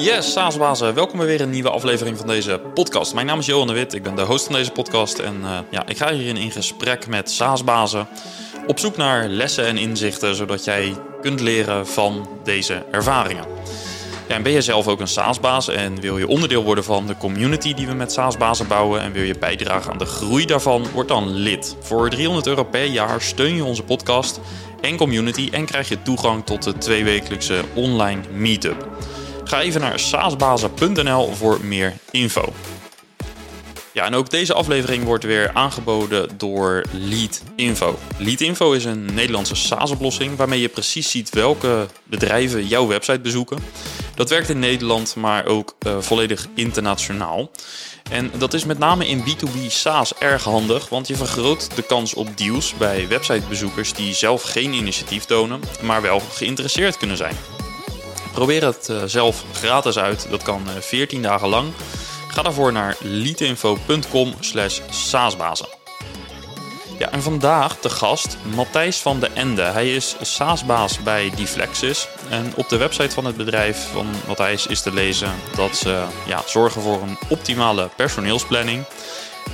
Yes, SaaSbazen, welkom bij weer een nieuwe aflevering van deze podcast. Mijn naam is Johan de Wit, ik ben de host van deze podcast en uh, ja, ik ga hierin in gesprek met SaaSbazen op zoek naar lessen en inzichten, zodat jij kunt leren van deze ervaringen. En ben je zelf ook een SaaSbaas en wil je onderdeel worden van de community die we met SaaSbazen bouwen en wil je bijdragen aan de groei daarvan, word dan lid. Voor 300 euro per jaar steun je onze podcast en community en krijg je toegang tot de tweewekelijkse online meetup. Ga even naar saasbazen.nl voor meer info. Ja, en ook deze aflevering wordt weer aangeboden door Leadinfo. Leadinfo is een Nederlandse SaaS-oplossing waarmee je precies ziet welke bedrijven jouw website bezoeken. Dat werkt in Nederland, maar ook uh, volledig internationaal. En dat is met name in B2B SaaS erg handig, want je vergroot de kans op deals bij websitebezoekers die zelf geen initiatief tonen, maar wel geïnteresseerd kunnen zijn. Probeer het uh, zelf gratis uit, dat kan uh, 14 dagen lang. Ga daarvoor naar leadinfo.com slash saasbazen. Ja, en vandaag de gast Matthijs van de Ende. Hij is SaaSbaas bij Deflexis. En op de website van het bedrijf van Matthijs is te lezen dat ze ja, zorgen voor een optimale personeelsplanning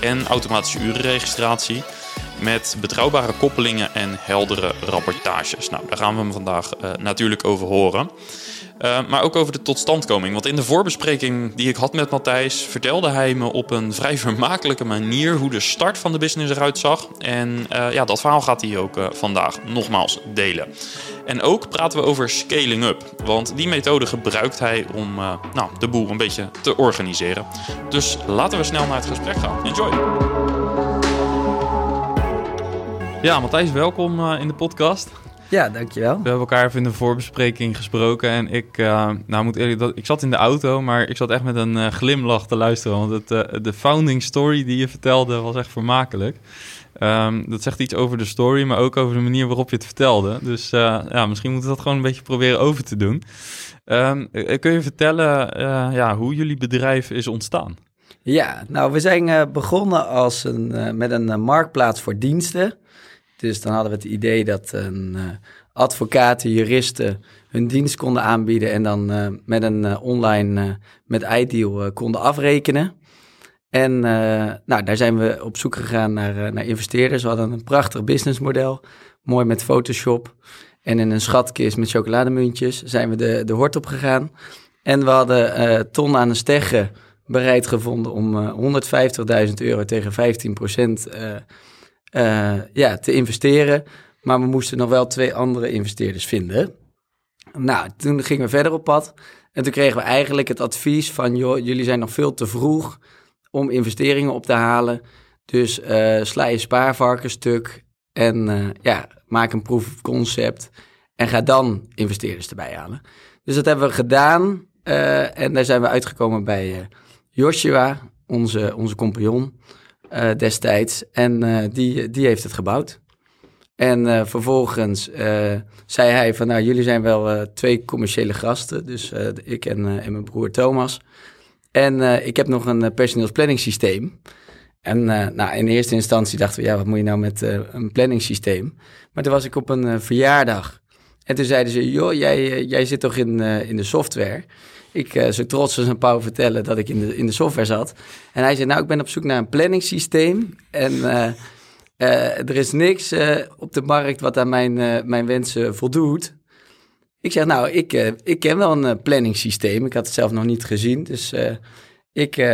en automatische urenregistratie met betrouwbare koppelingen en heldere rapportages. Nou, daar gaan we hem vandaag uh, natuurlijk over horen. Uh, maar ook over de totstandkoming. Want in de voorbespreking die ik had met Matthijs, vertelde hij me op een vrij vermakelijke manier hoe de start van de business eruit zag. En uh, ja, dat verhaal gaat hij ook uh, vandaag nogmaals delen. En ook praten we over scaling up. Want die methode gebruikt hij om nou, de boel een beetje te organiseren. Dus laten we snel naar het gesprek gaan. Enjoy! Ja, Matthijs, welkom in de podcast. Ja, dankjewel. We hebben elkaar even in de voorbespreking gesproken. En ik, uh, nou moet eerlijk, dat, ik zat in de auto, maar ik zat echt met een uh, glimlach te luisteren. Want het, uh, de founding story die je vertelde was echt vermakelijk. Um, dat zegt iets over de story, maar ook over de manier waarop je het vertelde. Dus ja, misschien moeten we dat gewoon een beetje proberen over te doen. Um, kun je vertellen ja, hoe jullie bedrijf is ontstaan? Ja, nou, we zijn begonnen als een, met een marktplaats voor diensten. Dus dan hadden we het idee dat een uh, advocaten, juristen hun dienst konden aanbieden en dan uh, met een uh, online, met iDeal konden afrekenen. En nou, daar zijn we op zoek gegaan naar, naar investeerders. We hadden een prachtig businessmodel, mooi met Photoshop. En in een schatkist met chocolademuntjes zijn we de, de hort op gegaan. En we hadden Ton aan de Steggen bereid gevonden om 150.000 euro tegen 15 procent uh, ja, te investeren. Maar we moesten nog wel twee andere investeerders vinden. Nou, toen gingen we verder op pad. En toen kregen we eigenlijk het advies van... joh, jullie zijn nog veel te vroeg om investeringen op te halen. Dus uh, sla je spaarvarken stuk en uh, ja, maak een proof of concept. En ga dan investeerders erbij halen. Dus dat hebben we gedaan. En daar zijn we uitgekomen bij Joshua, onze, onze compagnon uh, destijds. En uh, die, die heeft het gebouwd. En uh, vervolgens zei hij van, nou, jullie zijn wel twee commerciële gasten. Dus ik en, en mijn broer Thomas. En ik heb nog een personeelsplanningssysteem. En nou, in eerste instantie dachten we, ja, wat moet je nou met een planningssysteem? Maar toen was ik op een verjaardag. En toen zeiden ze, joh, jij, jij zit toch in, in de software? Ik uh, zo trots als een pauw vertellen dat ik in de, in de software zat. En hij zei, nou, ik ben op zoek naar een planningssysteem. En uh, uh, er is niks op de markt wat aan mijn, mijn wensen voldoet. Ik zeg, nou, ik, ik ken wel een planningssysteem. Ik had het zelf nog niet gezien. Dus ik,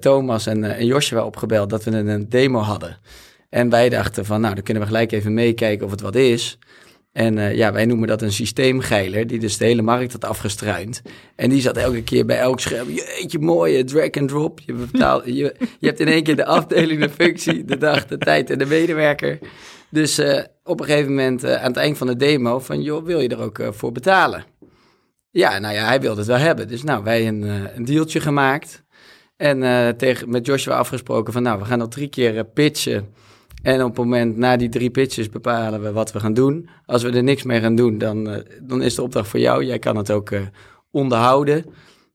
Thomas en, en Joshua opgebeld dat we een demo hadden. En wij dachten van, nou, dan kunnen we gelijk even meekijken of het wat is. En uh, ja, wij noemen dat een systeemgeiler, die dus de hele markt had afgestruind. En die zat elke keer bij elk scherm, jeetje mooie drag and drop. Je, betaalt, je, je hebt in één keer de afdeling, de functie, de dag, de tijd en de medewerker. Dus uh, op een gegeven moment uh, aan het eind van de demo van, joh, wil je er ook voor betalen? Ja, nou ja, hij wilde het wel hebben. Dus nou, wij een, een dealtje gemaakt. En tegen, met Joshua afgesproken van, nou, we gaan nog drie keer pitchen en op het moment na die drie pitches bepalen we wat we gaan doen. Als we er niks mee gaan doen, dan, uh, dan is de opdracht voor jou. Jij kan het ook uh, onderhouden.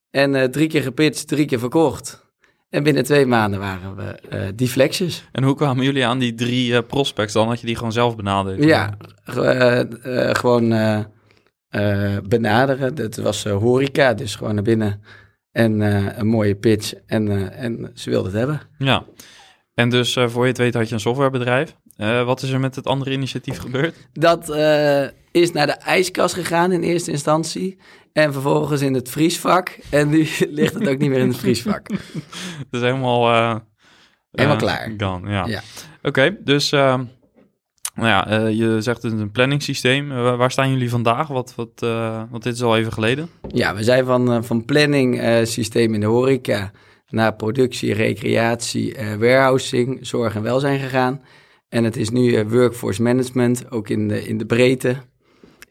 En uh, drie keer gepitcht, drie keer verkocht. En binnen twee maanden waren we die flexjes. En hoe kwamen jullie aan die drie prospects dan? Had je die gewoon zelf benaderd? Ja, gewoon eh, benaderen. Dat was eh, horeca, dus gewoon naar binnen en eh, een mooie pitch. En, eh, en ze wilden het hebben. Ja. En dus eh, voor je het weet had je een softwarebedrijf. Eh, wat is er met het andere initiatief gebeurd? Dat eh, is naar de ijskast gegaan in eerste instantie. En vervolgens in het vriesvak. En nu ligt het ook niet meer in het vriesvak. Is helemaal... Helemaal klaar. Gone, ja. Ja. Oké, dus nou ja, je zegt het een planningssysteem. Waar staan jullie vandaag? Wat, wat, want dit is al even geleden. Ja, we zijn van, van planning systeem in de horeca naar productie, recreatie, warehousing, zorg en welzijn gegaan. En het is nu workforce management, ook in de, in de breedte.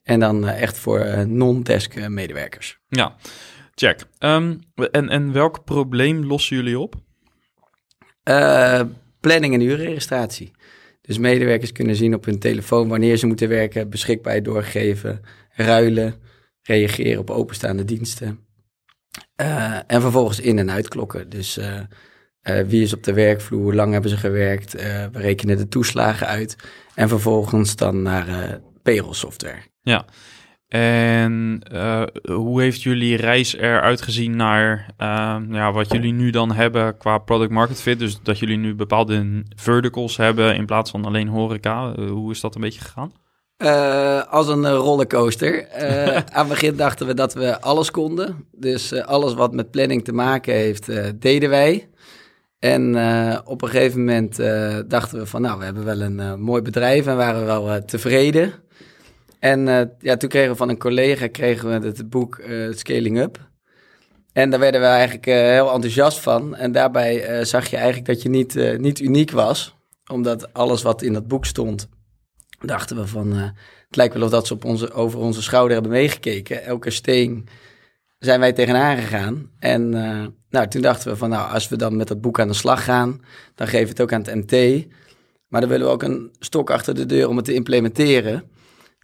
En dan echt voor non-desk medewerkers. Ja, check. Um, en, en welk probleem lossen jullie op? Uh, planning en uurregistratie. Dus medewerkers kunnen zien op hun telefoon wanneer ze moeten werken, beschikbaarheid doorgeven, ruilen, reageren op openstaande diensten. Uh, en vervolgens in- en uitklokken. Dus uh, wie is op de werkvloer, hoe lang hebben ze gewerkt, we rekenen de toeslagen uit. En vervolgens dan naar payroll software. Ja, en hoe heeft jullie reis eruit gezien naar ja, wat jullie nu dan hebben qua product market fit? Dus dat jullie nu bepaalde verticals hebben in plaats van alleen horeca. Hoe is dat een beetje gegaan? Als een rollercoaster. aan het begin dachten we dat we alles konden. Dus alles wat met planning te maken heeft, deden wij. En op een gegeven moment dachten we van nou, we hebben wel een mooi bedrijf en waren we wel tevreden. En ja, toen kregen we van een collega kregen we het boek Scaling Up. En daar werden we eigenlijk heel enthousiast van. En daarbij zag je eigenlijk dat je niet, niet uniek was. Omdat alles wat in dat boek stond, dachten we van... het lijkt wel of dat ze op onze, over onze schouder hebben meegekeken. Elke steen zijn wij tegenaan gegaan. En nou, toen dachten we van nou, als we dan met dat boek aan de slag gaan... dan geven we het ook aan het MT. Maar dan willen we ook een stok achter de deur om het te implementeren...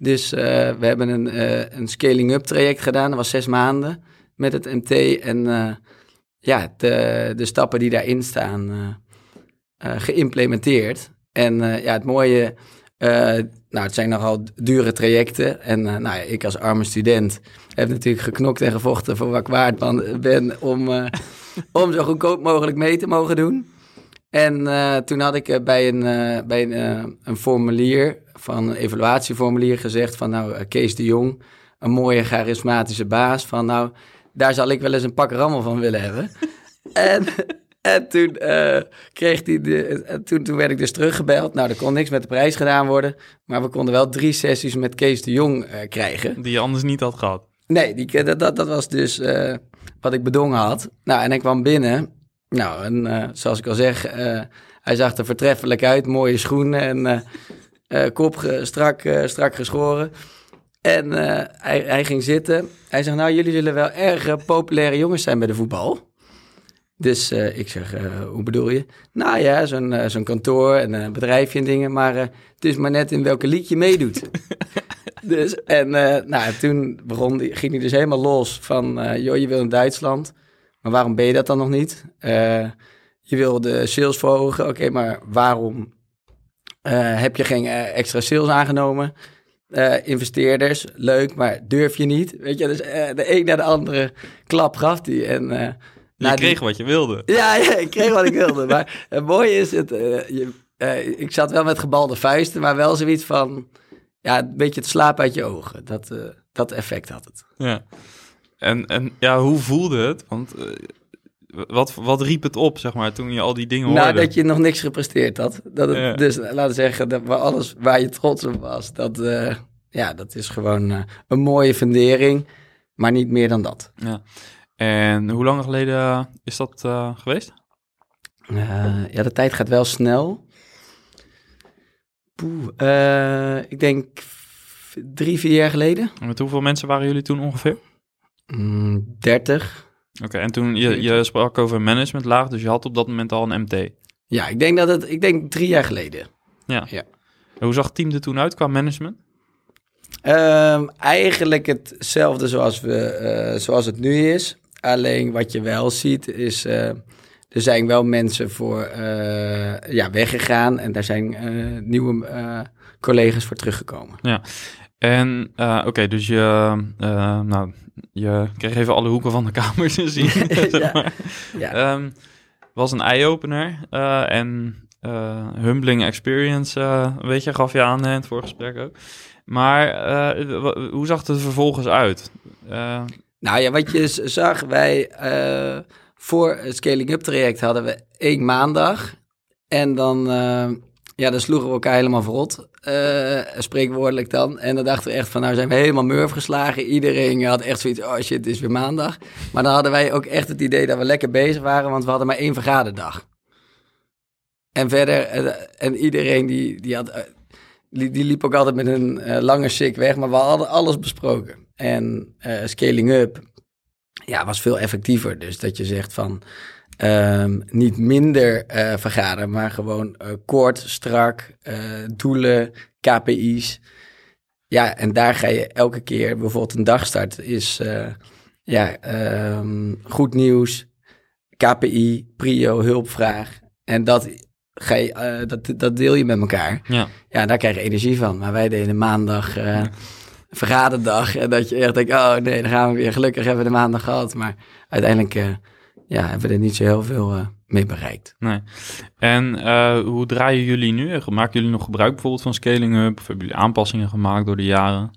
Dus uh, we hebben een, een scaling-up traject gedaan. Dat was zes maanden met het MT. En ja, de, de stappen die daarin staan geïmplementeerd. En ja, het mooie... nou, het zijn nogal dure trajecten. En nou ja, ik als arme student heb natuurlijk geknokt en gevochten voor wat ik waard ben... om, om zo goedkoop mogelijk mee te mogen doen. En toen had ik bij een, bij een, een formulier van een evaluatieformulier gezegd van nou, Kees de Jong, een mooie charismatische baas, van nou, daar zal ik wel eens een pak rammel van willen hebben. en, en toen, uh, kreeg die de, toen, toen werd ik dus teruggebeld. Nou, er kon niks met de prijs gedaan worden, maar we konden wel drie sessies met Kees de Jong uh, krijgen. Die je anders niet had gehad. Nee, die, dat, dat, dat was dus uh, wat ik bedongen had. Nou, en ik kwam binnen. Nou, en zoals ik al zeg, hij zag er vertreffelijk uit, mooie schoenen en... Kop strak, strak geschoren. En hij, hij, ging zitten. Hij zegt, nou, jullie zullen wel erg populaire jongens zijn bij de voetbal. Dus ik zeg, hoe bedoel je? Nou ja, zo'n zo'n kantoor en een bedrijfje en dingen. Maar het is maar net in welke lied je meedoet. dus, en nou, toen begon, ging hij dus helemaal los van... joh, je wil in Duitsland. Maar waarom ben je dat dan nog niet? je wil de sales verhogen. Oké, okay, maar waarom heb je geen extra sales aangenomen? Investeerders, leuk, maar durf je niet. Weet je, dus de een naar de andere klap gaf die. En, je nou, kreeg die... wat je wilde. Ja, ja, ik kreeg wat ik wilde. maar het mooie is, het, je, ik zat wel met gebalde vuisten, maar wel zoiets van... Ja, een beetje het slaap uit je ogen. Dat, dat effect had het. Ja. En, en ja, hoe voelde het? Want wat, wat riep het op, zeg maar, toen je al die dingen hoorde? Nou, dat je nog niks gepresteerd had. Dat het, ja. Dus laten we zeggen, dat alles waar je trots op was, dat, uh, ja, dat is gewoon uh, een mooie fundering, maar niet meer dan dat. Ja. En hoe lang geleden is dat uh, geweest? ja, de tijd gaat wel snel. Poeh, ik denk drie, vier jaar geleden. En met hoeveel mensen waren jullie toen ongeveer? Mm, 30. Oké, okay, en toen je, je sprak over managementlaag, dus je had op dat moment al een MT. Ja, ik denk dat het, ik denk drie jaar geleden. Ja. ja. En hoe zag het team er toen uit qua management? Um, eigenlijk hetzelfde zoals, we, uh, zoals het nu is. Alleen wat je wel ziet is, uh, er zijn wel mensen voor uh, ja, weggegaan en daar zijn nieuwe collega's voor teruggekomen. Ja, En oké, dus je, nou, je kreeg even alle hoeken van de kamer te zien. zeg maar. ja. ja. Um, was een eye-opener en humbling experience, weet je, gaf je aan in het vorige gesprek ook. Maar hoe zag het er vervolgens uit? Nou ja, wat je zag, wij voor het Scaling Up traject hadden we één maandag. En dan, uh, ja, dan sloegen we elkaar helemaal verrot, uh, spreekwoordelijk dan. En dan dachten we echt van, nou zijn we helemaal murf geslagen. Iedereen had echt zoiets, oh shit, het is weer maandag. Maar dan hadden wij ook echt het idee dat we lekker bezig waren, want we hadden maar één vergaderdag. En verder, en iedereen die, die had... Die, die, liep ook altijd met een lange sik weg, maar we hadden alles besproken. En scaling up, ja, was veel effectiever. Dus dat je zegt van um, niet minder uh, vergaderen, maar gewoon uh, kort, strak, doelen, KPI's. Ja, en daar ga je elke keer, bijvoorbeeld een dagstart is ja, um, goed nieuws, KPI, prio, hulpvraag. En dat, ga je, dat, dat deel je met elkaar. Ja. ja, daar krijg je energie van. Maar wij deden maandag vergaderdag. En dat je echt denkt, oh nee, dan gaan we weer. Gelukkig hebben we de maandag gehad. Maar uiteindelijk uh, ja, hebben we er niet zo heel veel uh, mee bereikt. Nee. En uh, hoe draaien jullie nu? Maken jullie nog gebruik bijvoorbeeld van Scaling Up? Of hebben jullie aanpassingen gemaakt door de jaren?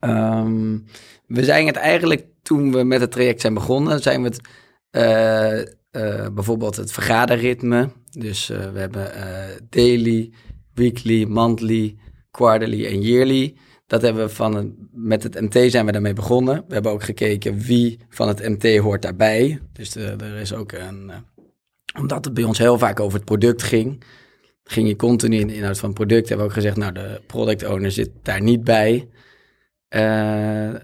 Um, we zijn het eigenlijk, toen we met het traject zijn begonnen, zijn we het... bijvoorbeeld het vergaderritme. Dus we hebben daily, weekly, monthly, quarterly en yearly. Dat hebben we van een, met het MT zijn we daarmee begonnen. We hebben ook gekeken wie van het MT hoort daarbij. Dus er is ook een. Uh, omdat het bij ons heel vaak over het product ging, ging je continu in de inhoud van het product. Hebben we ook gezegd, nou, de product owner zit daar niet bij. Uh,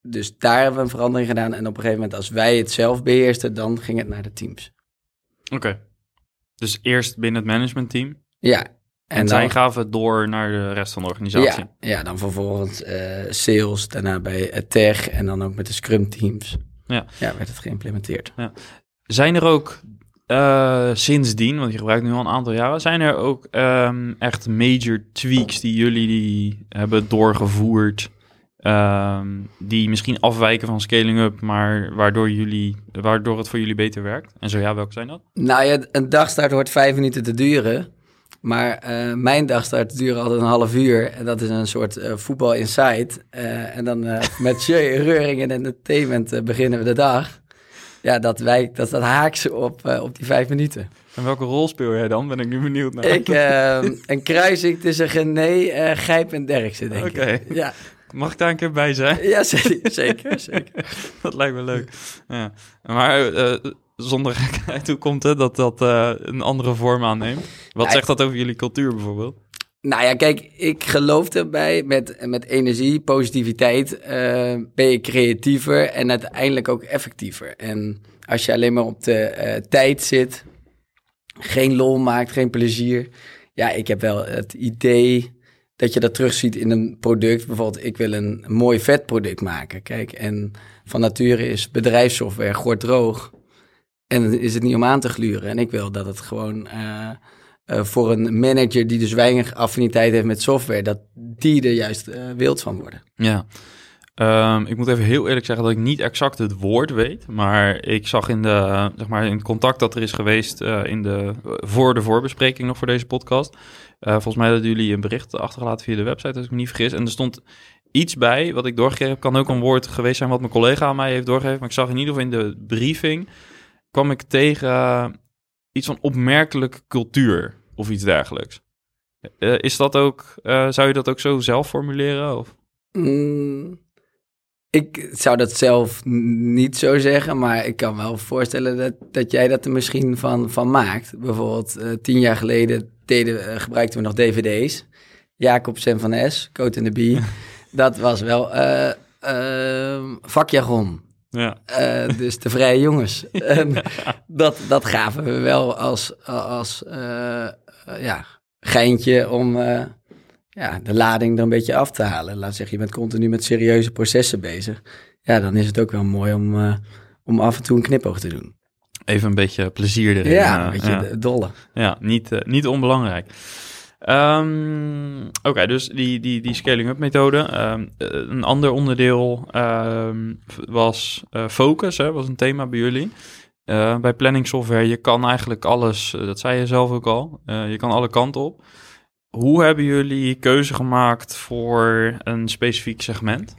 dus daar hebben we een verandering gedaan. En op een gegeven moment, als wij het zelf beheersten, dan ging het naar de teams. Oké. Dus eerst binnen het managementteam? Ja, en, zij gaven door naar de rest van de organisatie. Ja, ja dan vervolgens uh, sales, daarna bij tech en dan ook met de Scrum teams. Ja, ja werd het geïmplementeerd. Ja. Zijn er ook uh, sindsdien, want je gebruikt nu al een aantal jaren, zijn er ook um, echt major tweaks die jullie die hebben doorgevoerd? Um, die misschien afwijken van scaling up, maar waardoor, jullie, waardoor het voor jullie beter werkt? En zo ja, welke zijn dat? Nou ja, een dagstart hoort vijf minuten te duren. Maar uh, mijn dagstart duurt altijd een half uur. En dat is een soort uh, voetbal inside. Uh, en dan met reuring en entertainment beginnen we de dag. Ja, dat, wijkt, dat, dat haakt op, op die vijf minuten. En welke rol speel jij dan? Ben ik nu benieuwd naar. Ik, een kruising tussen René, Gijp en Derksen, denk okay. ik. Ja. Mag ik daar een keer bij zijn? Ja, zeker. zeker, zeker. dat lijkt me leuk. Ja. Maar zonder gekheid, hoe komt het dat dat uh, een andere vorm aanneemt? Wat zegt dat over jullie cultuur bijvoorbeeld? Nou ja, kijk, ik geloof erbij met, met energie, positiviteit uh, ben je creatiever en uiteindelijk ook effectiever. En als je alleen maar op de uh, tijd zit, geen lol maakt, geen plezier. Ja, ik heb wel het idee dat je dat terugziet in een product. Bijvoorbeeld, ik wil een mooi vet product maken. Kijk, en van nature is bedrijfssoftware gort droog. En is het niet om aan te gluren. En ik wil dat het gewoon uh, uh, voor een manager die dus weinig affiniteit heeft met software, dat die er juist uh, wild van worden. Ja. Um, ik moet even heel eerlijk zeggen dat ik niet exact het woord weet. Maar ik zag in, de, zeg maar, in het contact dat er is geweest in de, voor de voorbespreking nog voor deze podcast. volgens mij hadden jullie een bericht achtergelaten via de website, als ik me niet vergis. En er stond iets bij wat ik doorgegeven. Kan ook een woord geweest zijn wat mijn collega aan mij heeft doorgegeven. Maar ik zag in ieder geval in de briefing kwam ik tegen uh, iets van opmerkelijke cultuur of iets dergelijks. Uh, is dat ook, uh, zou je dat ook zo zelf formuleren? Of? Mm, ik zou dat zelf niet zo zeggen, maar ik kan wel voorstellen dat, dat jij dat er misschien van, van maakt. Bijvoorbeeld tien jaar geleden deden, gebruikten we nog dvd's. Jacobsen van S, Coat in the Bee. dat was wel vakjargon. Ja. Uh, dus de vrije jongens. en dat, dat gaven we wel als, als uh, ja, geintje om uh, ja, de lading er een beetje af te halen. Laat zeggen, je bent continu met serieuze processen bezig. Ja, dan is het ook wel mooi om, om af en toe een knipoog te doen. Even een beetje plezier erin. Ja, een beetje ja. dolle. Ja, niet, niet onbelangrijk. Ehm, Oké, dus die, die, die scaling-up methode. Ehm, eh, een ander onderdeel ehm, was uh, focus, hè, was een thema bij jullie. Uh, bij planning software, je kan eigenlijk alles, dat zei je zelf ook al, je kan alle kanten op. Hoe hebben jullie keuze gemaakt voor een specifiek segment?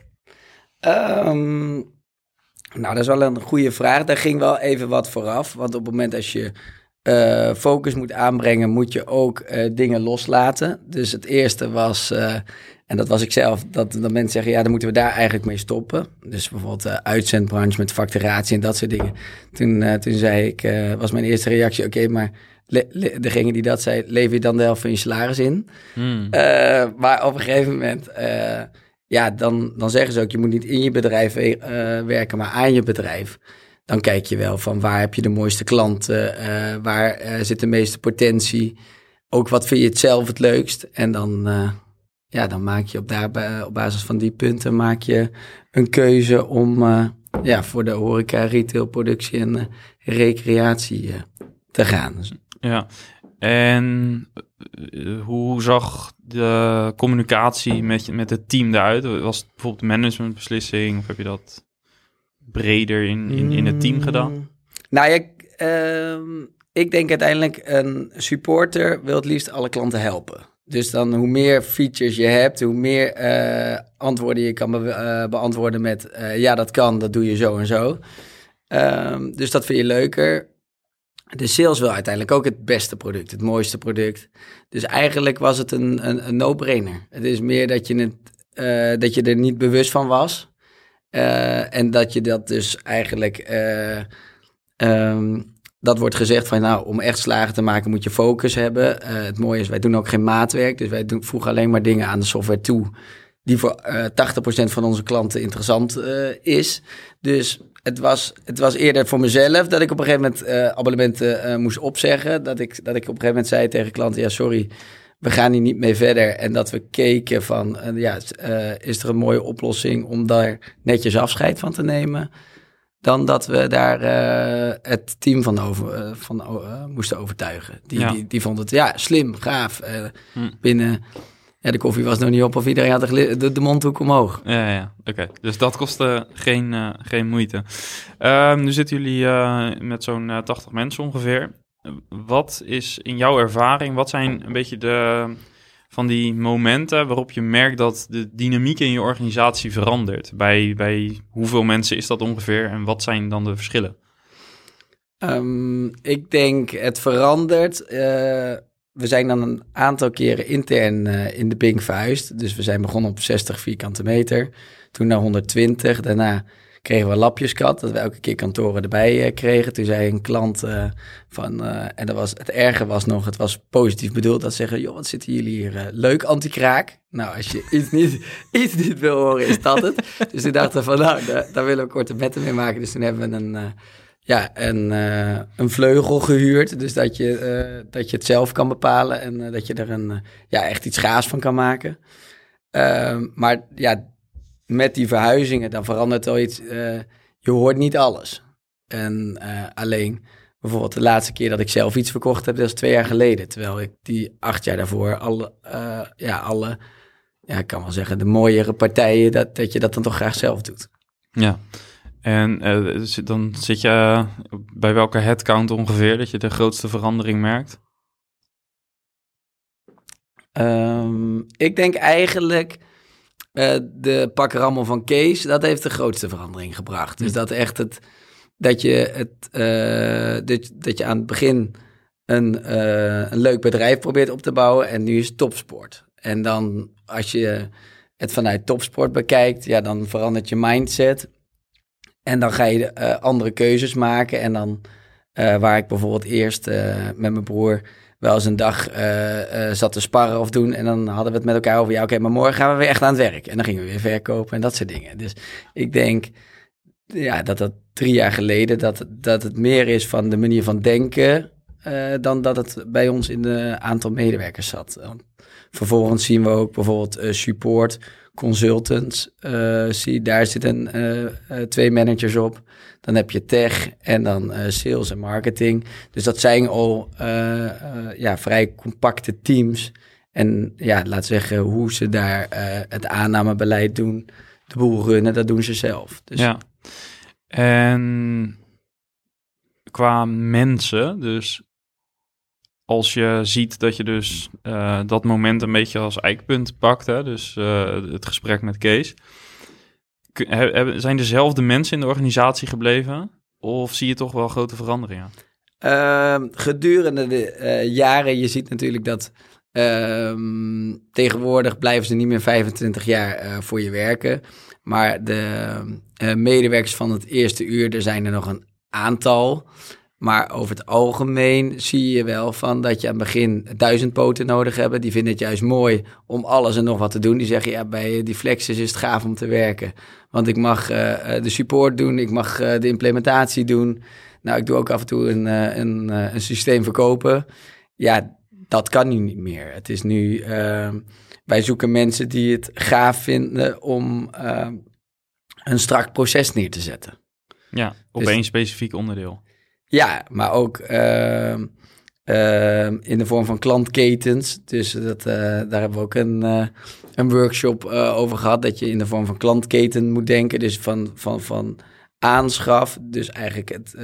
nou, dat is wel een goede vraag. Daar ging wel even wat vooraf. Want op het moment als je uh, focus moet aanbrengen, moet je ook uh, dingen loslaten. Dus het eerste was, uh, en dat was ik zelf, dat, dat mensen zeggen, ja, dan moeten we daar eigenlijk mee stoppen. Dus bijvoorbeeld de uitzendbranche met facturatie en dat soort dingen. Toen, toen zei ik, was mijn eerste reactie, oké, okay, maar degene die dat zei, lever je dan de helft van je salaris in? Hmm. maar op een gegeven moment ja, dan, dan zeggen ze ook, je moet niet in je bedrijf uh, werken, maar aan je bedrijf. Dan kijk je wel van waar heb je de mooiste klanten, uh, waar uh, zit de meeste potentie. Ook wat vind je het zelf het leukst. En dan, ja, dan maak je op, daar, op basis van die punten maak je een keuze om ja, voor de horeca, retail, productie en recreatie te gaan. Ja, en hoe zag de communicatie met, met het team eruit? Was het bijvoorbeeld managementbeslissing of heb je dat breder in, in, in het team gedaan? Mm. Nou ja, uh, ik denk uiteindelijk een supporter wil het liefst alle klanten helpen. Dus dan hoe meer features je hebt, hoe meer uh, antwoorden je kan be uh, beantwoorden met uh, ja, dat kan, dat doe je zo en zo. Um, dus dat vind je leuker de sales wil uiteindelijk ook het beste product, het mooiste product. Dus eigenlijk was het een, een, een no-brainer. Het is meer dat je, het, dat je er niet bewust van was. Uh, en dat je dat dus eigenlijk... Uh, um, dat wordt gezegd van, nou, om echt slagen te maken moet je focus hebben. het mooie is, wij doen ook geen maatwerk. Dus wij doen, voegen alleen maar dingen aan de software toe... die voor 80% van onze klanten interessant is. Dus het was, het was eerder voor mezelf dat ik op een gegeven moment abonnementen moest opzeggen. Dat ik, dat ik op een gegeven moment zei tegen klanten, ja sorry, we gaan hier niet mee verder. En dat we keken van, uh, ja, is er een mooie oplossing om daar netjes afscheid van te nemen. Dan dat we daar het team van, over, van moesten overtuigen. Die, ja. die, die vond het, ja, slim, gaaf. Hm. Binnen ja, de koffie was nog niet op of iedereen had de, de, de mondhoek omhoog. Ja, ja, oké. Dus dat kostte geen, geen moeite. Uh, nu zitten jullie met zo'n 80 eh, mensen ongeveer. Wat is in jouw ervaring, wat zijn een beetje de, van die momenten waarop je merkt dat de dynamiek in je organisatie verandert? Bij, bij hoeveel mensen is dat ongeveer en wat zijn dan de verschillen? Um, ik denk het verandert we zijn dan een aantal keren intern uh, in de Bink verhuisd. Dus we zijn begonnen op 60 vierkante meter. Toen naar 120. Daarna kregen we lapjeskat, dat we elke keer kantoren erbij uh, kregen. Toen zei een klant uh, van, en dat was, het erge was nog, het was positief bedoeld, dat zeggen, joh, wat zitten jullie hier leuk anti-kraak. Nou, als je iets niet, iets niet wil horen, is dat het. Dus toen dachten van, nou, daar, willen we korte metten mee maken. Dus toen hebben we een ja, uh, een vleugel gehuurd. Dus dat je, uh, dat je het zelf kan bepalen en uh, dat je er een, ja, echt iets gaas van kan maken. Ehm, maar ja, met die verhuizingen, dan verandert wel iets. je hoort niet alles. En alleen, bijvoorbeeld de laatste keer dat ik zelf iets verkocht heb, dat is twee jaar geleden. Terwijl ik die acht jaar daarvoor alle, ja, alle, ja, ik kan wel zeggen, de mooiere partijen, dat, dat je dat dan toch graag zelf doet. Ja. En uh, dan zit je bij welke headcount ongeveer dat je de grootste verandering merkt? Um, ik denk eigenlijk uh, de pakrammel van Kees, dat heeft de grootste verandering gebracht. Dus hm. dat echt het, dat je het, uh, dat, dat je aan het begin een, een leuk bedrijf probeert op te bouwen en nu is topsport. En dan als je het vanuit topsport bekijkt, ja, dan verandert je mindset. En dan ga je andere keuzes maken. En dan, waar ik bijvoorbeeld eerst met mijn broer wel eens een dag zat te sparren of doen. En dan hadden we het met elkaar over, ja oké, maar morgen gaan we weer echt aan het werk. En dan gingen we weer verkopen en dat soort dingen. Dus ik denk ja, dat dat drie jaar geleden, dat, dat het meer is van de manier van denken... dan dat het bij ons in de aantal medewerkers zat. Vervolgens zien we ook bijvoorbeeld support consultants. Uh, zie, daar zitten uh, twee managers op. Dan heb je tech en dan sales en marketing. Dus dat zijn al ja, vrij compacte teams. En ja, laat zeggen, hoe ze daar eh, het aannamebeleid doen, de boel runnen, dat doen ze zelf. Dus Ja. En qua mensen, dus als je ziet dat je dus eh, dat moment een beetje als eikpunt pakt, hè, dus eh, het gesprek met Kees, zijn dezelfde mensen in de organisatie gebleven? Of zie je toch wel grote veranderingen? Ehm, gedurende de eh, jaren, je ziet natuurlijk dat ehm, tegenwoordig blijven ze niet meer 25 jaar voor je werken. Maar de medewerkers van het eerste uur, er zijn er nog een aantal. Maar over het algemeen zie je wel van dat je aan het begin duizend poten nodig hebt. Die vinden het juist mooi om alles en nog wat te doen. Die zeggen, ja, bij die flexes is het gaaf om te werken. Want ik mag eh, eh, de support doen, ik mag eh, de implementatie doen. Nou, ik doe ook af en toe een, een, een systeem verkopen. Ja, dat kan nu niet meer. Het is nu, eh, wij zoeken mensen die het gaaf vinden om eh, een strak proces neer te zetten. Ja, op Dus- één specifiek onderdeel. Ja, maar ook ehm, ehm, in de vorm van klantketens. Dus dat, eh, daar hebben we ook een, eh, een workshop eh, over gehad. Dat je in de vorm van klantketen moet denken. Dus van, van, van aanschaf. Dus eigenlijk het,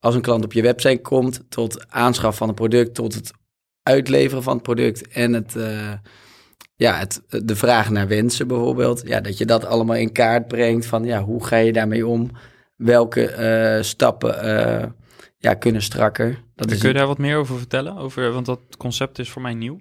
als een klant op je website komt, tot aanschaf van een product, tot het uitleveren van het product en het. ja, het, de vraag naar wensen bijvoorbeeld. Ja, dat je dat allemaal in kaart brengt van ja, hoe ga je daarmee om? Welke eh, stappen eh, ja, kunnen strakker? Dat is Kun je daar wat meer over vertellen? Over, want dat concept is voor mij nieuw.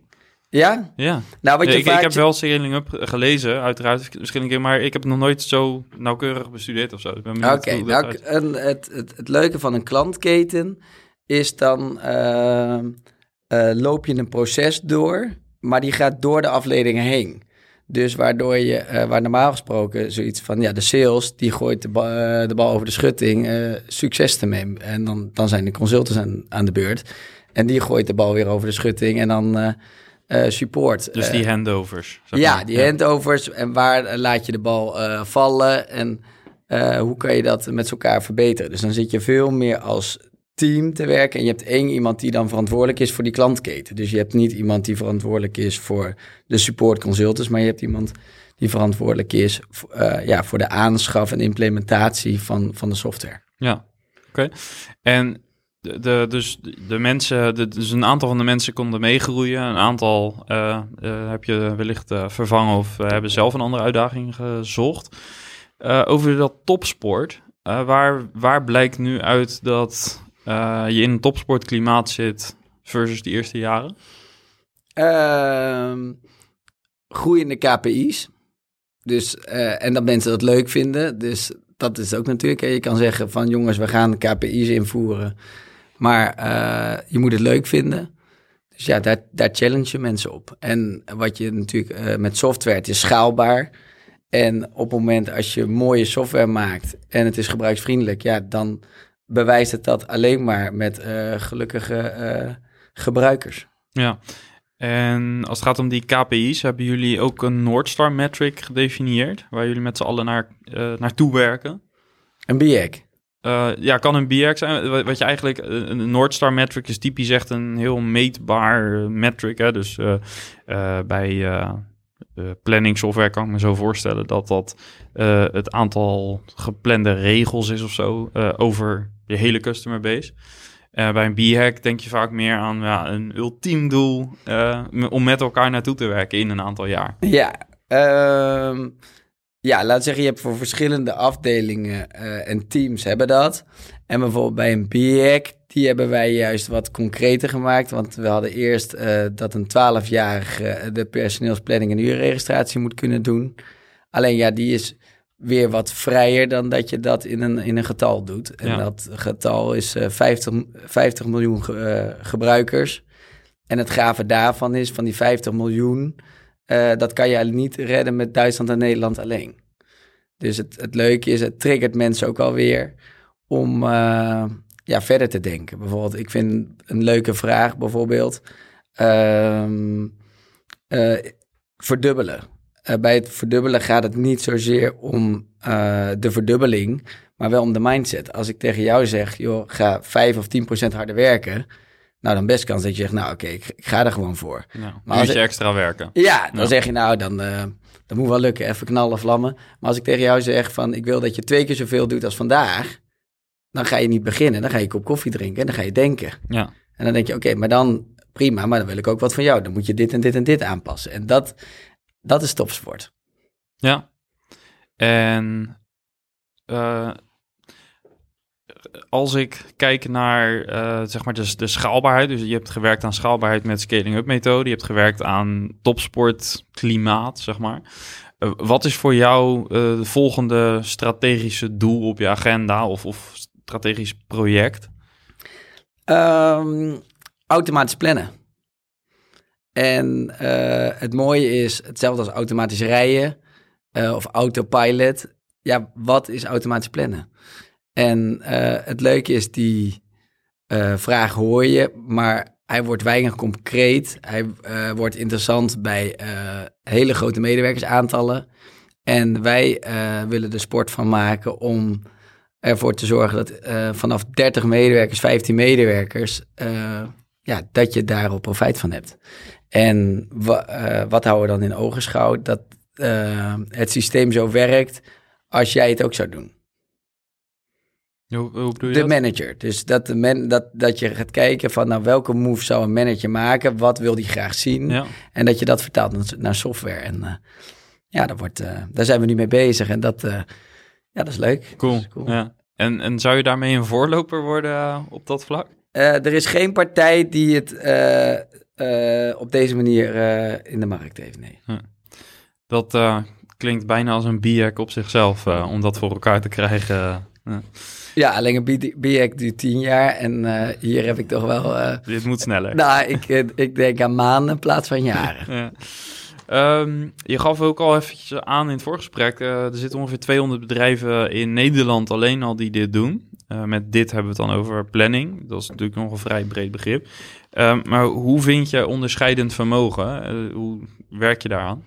Ja? Ja, Nou, wat je ik, vaak... ik heb wel Scaling Up gelezen, uiteraard, verschillende keer, maar ik heb het nog nooit zo nauwkeurig bestudeerd of zo. Oké, nou, het, het, het leuke van een klantketen is dan ehm, eh, loop je een proces door, maar die gaat door de afdelingen heen. Dus waardoor je, eh, waar normaal gesproken zoiets van, ja, de sales, die gooit de, ba- eh, de bal over de schutting, eh, succes ermee. En dan, dan zijn de consultants aan, aan de beurt. En die gooit de bal weer over de schutting en dan support. Dus die handovers. zeg ja, maar. die handovers en waar laat je de bal vallen en hoe kan je dat met elkaar verbeteren. Dus dan zit je veel meer als team te werken en je hebt één iemand die dan verantwoordelijk is voor die klantketen. Dus je hebt niet iemand die verantwoordelijk is voor de support consultants, maar je hebt iemand die verantwoordelijk is eh, ja, voor de aanschaf en implementatie van, van de software. Ja, oké. En de, de, dus de mensen, dus een aantal van de mensen konden meegroeien. Een aantal eh, eh, heb je wellicht vervangen of hebben zelf een andere uitdaging gezocht. Over dat topsport, waar, waar blijkt nu uit dat eh, je in een topsportklimaat zit versus die eerste jaren? Ehm, groeiende KPI's. Dus, eh, en dat mensen dat leuk vinden. Dus dat is ook natuurlijk. hè. Je kan zeggen van jongens, we gaan KPI's invoeren. Maar eh, je moet het leuk vinden. Dus ja, daar, daar challenge je mensen op. En wat je natuurlijk met software, het is schaalbaar. En op het moment als je mooie software maakt en het is gebruiksvriendelijk, ja, dan bewijst het dat alleen maar met eh, gelukkige eh, gebruikers. Ja. En als het gaat om die KPI's, hebben jullie ook een Northstar metric gedefinieerd, waar jullie met z'n allen naar, eh, naartoe werken? Een BIEC. Eh, ja, kan een BX zijn. Wat je eigenlijk, een Northstar metric is typisch echt een heel meetbaar metric. Hè? Dus bij planning software kan ik me zo voorstellen dat dat het aantal geplande regels is of zo over je hele customer base. Eh, bij een B-hack denk je vaak meer aan ja, een ultiem doel eh, om met elkaar naartoe te werken in een aantal jaar. Ja, ehm, ja, laat zeggen, je hebt voor verschillende afdelingen eh, en teams hebben dat. En bijvoorbeeld bij een BIEC, die hebben wij juist wat concreter gemaakt. Want we hadden eerst dat een 12-jarige de personeelsplanning en uurregistratie moet kunnen doen. Alleen ja, die is weer wat vrijer dan dat je dat in een, in een getal doet. En Ja. dat getal is eh 50, 50 miljoen eh, gebruikers. En het gave daarvan is, van die 50 miljoen, eh, dat kan je niet redden met Duitsland en Nederland alleen. Dus het, het leuke is, het triggert mensen ook alweer om eh, ja, verder te denken. Bijvoorbeeld, ik vind een leuke vraag bijvoorbeeld, ehm, eh, verdubbelen. Eh, bij het verdubbelen gaat het niet zozeer om eh, de verdubbeling, maar wel om de mindset. Als ik tegen jou zeg, joh, ga 5 of 10 procent harder werken, Nou, dan best kans dat je zegt, nou oké, ik, ik ga er gewoon voor. Ja, Maar als je extra werken. Ja, dan Ja. zeg je nou, dan, eh, dat moet wel lukken, even knallen, vlammen. Maar als ik tegen jou zeg van, ik wil dat je twee keer zoveel doet als vandaag, dan ga je niet beginnen. Dan ga je een kop koffie drinken en dan ga je denken. Ja, En dan denk je, oké, maar dan prima, maar dan wil ik ook wat van jou. Dan moet je dit en dit en dit aanpassen. En dat, dat is topsport. ja. En eh, als ik kijk naar eh, zeg maar de, de schaalbaarheid, dus je hebt gewerkt aan schaalbaarheid met scaling-up methode, je hebt gewerkt aan topsportklimaat, zeg maar. Eh, wat is voor jou de volgende strategische doel op je agenda of, of strategisch project? Ehm, automatisch plannen. En eh, het mooie is, hetzelfde als automatisch rijden eh, of autopilot. Ja, wat is automatisch plannen? En eh, het leuke is, die vraag hoor je, maar hij wordt weinig concreet. Hij wordt interessant bij hele grote medewerkersaantallen. En wij willen er sport van maken om ervoor te zorgen dat vanaf 30 medewerkers, 15 medewerkers, ja, dat je daarop profijt van hebt. En wa- eh, wat houden we dan in ogenschouw? Dat eh, het systeem zo werkt als jij het ook zou doen. Hoe, hoe bedoel je De dat? manager. Dus dat, de man, dat, dat je gaat kijken van nou, welke move zou een manager maken? Wat wil die graag zien? Ja. En dat je dat vertaalt naar, software. En eh, ja, dat wordt, daar zijn we nu mee bezig. En dat, ja, dat is leuk. Cool. Dat is cool. Ja. En, en zou je daarmee een voorloper worden op dat vlak? Er is geen partij die het eh, op deze manier eh, in de markt heeft, nee. Dat eh, klinkt bijna als een biek op zichzelf, om dat voor elkaar te krijgen. Ja. Ja, alleen een B- BIEC duurt tien jaar en hier heb ik toch wel... Dit moet sneller. nou, ik, ik denk aan maanden in plaats van jaren. Ja. Ehm, je gaf ook al eventjes aan in het voorgesprek, eh, er zitten ongeveer 200 bedrijven in Nederland alleen al die dit doen. Eh, met dit hebben we het dan over planning. Dat is natuurlijk nog een vrij breed begrip. Ehm, maar hoe vind je onderscheidend vermogen? Eh, hoe werk je daaraan?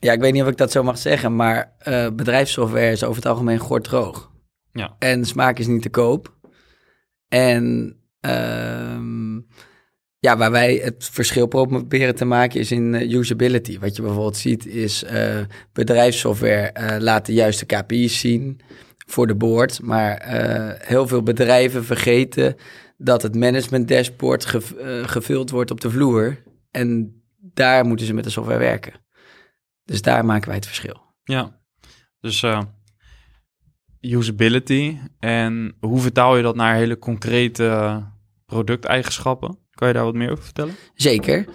Ja, ik weet niet of ik dat zo mag zeggen, maar eh, bedrijfssoftware is over het algemeen gordroog. Ja. En smaak is niet te koop. En ehm, ja, waar wij het verschil proberen te maken is in usability. Wat je bijvoorbeeld ziet is bedrijfssoftware laat de juiste KPI's zien voor de board. Maar eh, heel veel bedrijven vergeten dat het management dashboard gev- eh, gevuld wordt op de vloer. En daar moeten ze met de software werken. Dus daar maken wij het verschil. Ja, dus eh, usability. En hoe vertaal je dat naar hele concrete producteigenschappen? Kan je daar wat meer over vertellen? Zeker.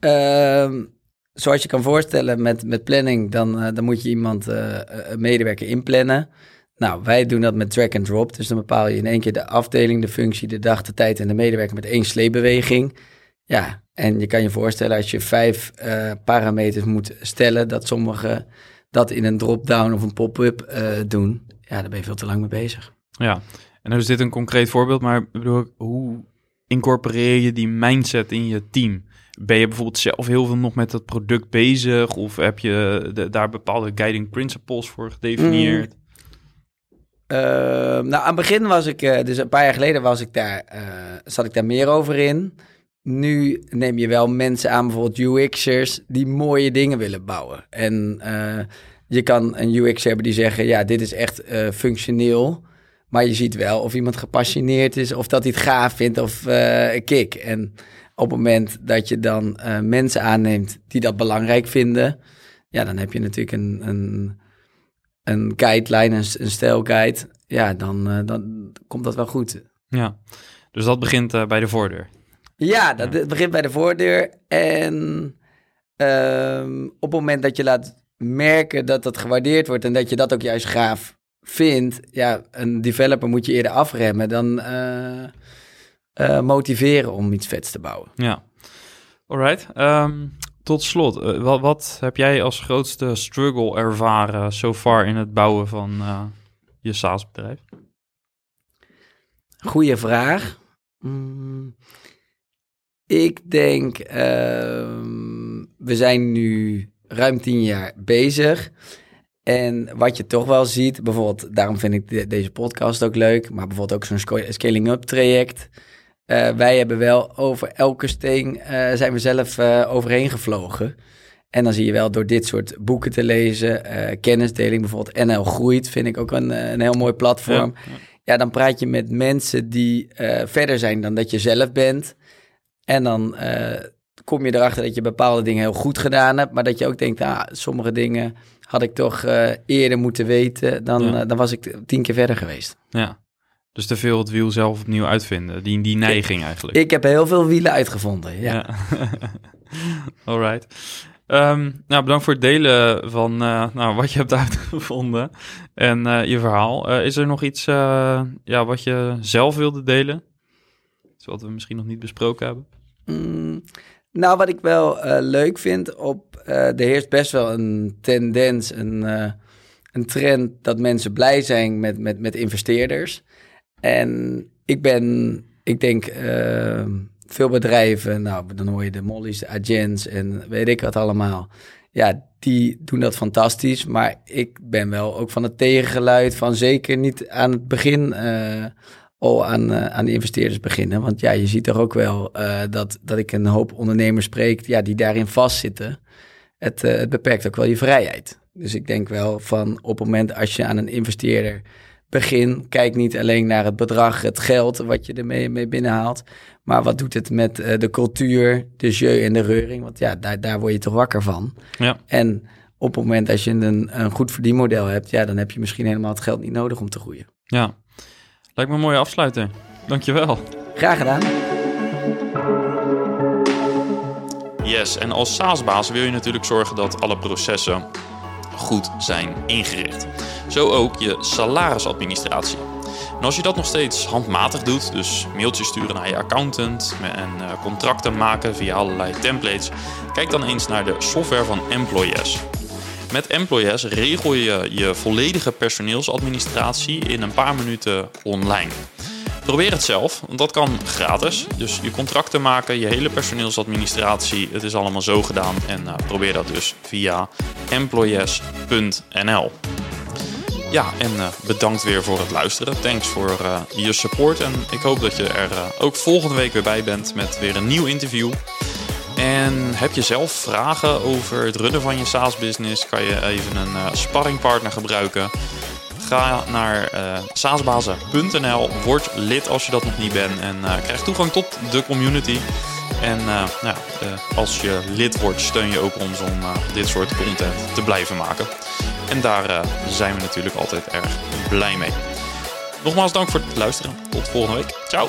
Ehm, zoals je kan voorstellen met, met planning, dan, dan moet je iemand, een medewerker inplannen. Nou, wij doen dat met drag and drop. Dus dan bepaal je in één keer de afdeling, de functie, de dag, de tijd en de medewerker met één sleepbeweging. Ja, en je kan je voorstellen als je vijf eh, parameters moet stellen, dat sommigen dat in een drop-down of een pop-up eh, doen. Ja, daar ben je veel te lang mee bezig. Ja, en dan is dit een concreet voorbeeld, maar ik bedoel, hoe incorporeer je die mindset in je team? Ben je bijvoorbeeld zelf heel veel nog met dat product bezig? Of heb je de- daar bepaalde guiding principles voor gedefinieerd? Ehm, nou, aan het begin was ik, eh, dus een paar jaar geleden was ik daar, eh, zat ik daar meer over in. Nu neem je wel mensen aan, bijvoorbeeld UX'ers, die mooie dingen willen bouwen. En eh, je kan een UX hebben die zeggen, ja, dit is echt functioneel. Maar je ziet wel of iemand gepassioneerd is, of dat hij het gaaf vindt of een kick. En op het moment dat je dan mensen aanneemt die dat belangrijk vinden, ja, dan heb je natuurlijk een, een, een guideline, een, een stijlguide. Ja, dan, eh, dan komt dat wel goed. Ja, dus dat begint eh, bij de voordeur. Ja, dat begint bij de voordeur. En ehm, op het moment dat je laat merken dat dat gewaardeerd wordt en dat je dat ook juist gaaf vindt, ja, een developer moet je eerder afremmen dan eh, motiveren om iets vets te bouwen. Ja, alright. Ehm, tot slot, eh, wat, wat heb jij als grootste struggle ervaren so far in het bouwen van eh, je SaaS-bedrijf? Goeie vraag. Mm, ik denk, ehm, we zijn nu ruim tien jaar bezig. En wat je toch wel ziet, bijvoorbeeld, daarom vind ik de- deze podcast ook leuk, maar bijvoorbeeld ook zo'n scaling-up traject. Uh, wij hebben wel over elke steen uh, zijn we zelf uh, overheen gevlogen. En dan zie je wel door dit soort boeken te lezen, kennisdeling, bijvoorbeeld NL Groeit, vind ik ook een, een heel mooi platform. Ja, ja. ja, dan praat je met mensen die verder zijn dan dat je zelf bent. En dan kom je erachter dat je bepaalde dingen heel goed gedaan hebt, maar dat je ook denkt, ah, sommige dingen had ik toch eerder moeten weten, dan, dan was ik tien keer verder geweest. Ja. Dus te veel het wiel zelf opnieuw uitvinden. Die, die neiging eigenlijk. Ik heb heel veel wielen uitgevonden, ja. ja. Alright. Um, nou, bedankt voor het delen van uh, nou, wat je hebt uitgevonden en uh, je verhaal. Uh, is er nog iets ja, wat je zelf wilde delen? Wat we misschien nog niet besproken hebben? Mm, nou, wat ik wel leuk vind, op, er heerst best wel een tendens, een, een trend dat mensen blij zijn met, met, met investeerders. En ik ben, ik denk, uh, veel bedrijven, nou, dan hoor je de Molly's, de Agents en weet ik wat allemaal. Ja, die doen dat fantastisch, maar ik ben wel ook van het tegengeluid van zeker niet aan het begin uh, al aan, uh, aan de investeerders beginnen. Want ja, je ziet toch ook wel dat, dat ik een hoop ondernemers spreek ja, die daarin vastzitten. Het, het beperkt ook wel je vrijheid. Dus ik denk wel van op het moment als je aan een investeerder begin. Kijk niet alleen naar het bedrag, het geld wat je ermee mee binnenhaalt. Maar wat doet het met uh, de cultuur, de jeu en de reuring? Want ja, daar, daar word je toch wakker van. Ja. En op het moment als je een, een goed verdienmodel hebt, ja, dan heb je misschien helemaal het geld niet nodig om te groeien. Ja, lijkt me een mooie afsluiter. Dankjewel. Graag gedaan. Yes, en als SaaS-baas wil je natuurlijk zorgen dat alle processen goed zijn ingericht. Zo ook je salarisadministratie. En als je dat nog steeds handmatig doet, dus mailtjes sturen naar je accountant en uh, contracten maken via allerlei templates, kijk dan eens naar de software van Employees. Met Employees regel je je volledige personeelsadministratie in een paar minuten online. Probeer het zelf, want dat kan gratis. Dus je contracten maken, je hele personeelsadministratie, het is allemaal zo gedaan. En uh, probeer dat dus via employees.nl. Ja, en uh, bedankt weer voor het luisteren. Thanks voor uh, je support. En ik hoop dat je er ook volgende week weer bij bent met weer een nieuw interview. En heb je zelf vragen over het runnen van je SaaS-business? Kan je even een sparringpartner gebruiken? Ga naar uh, saasbazen.nl, word lid als je dat nog niet bent en uh, krijg toegang tot de community. En nou, als je lid wordt, steun je ook ons om dit soort content te blijven maken. En daar zijn we natuurlijk altijd erg blij mee. Nogmaals dank voor het luisteren. Tot volgende week. Ciao!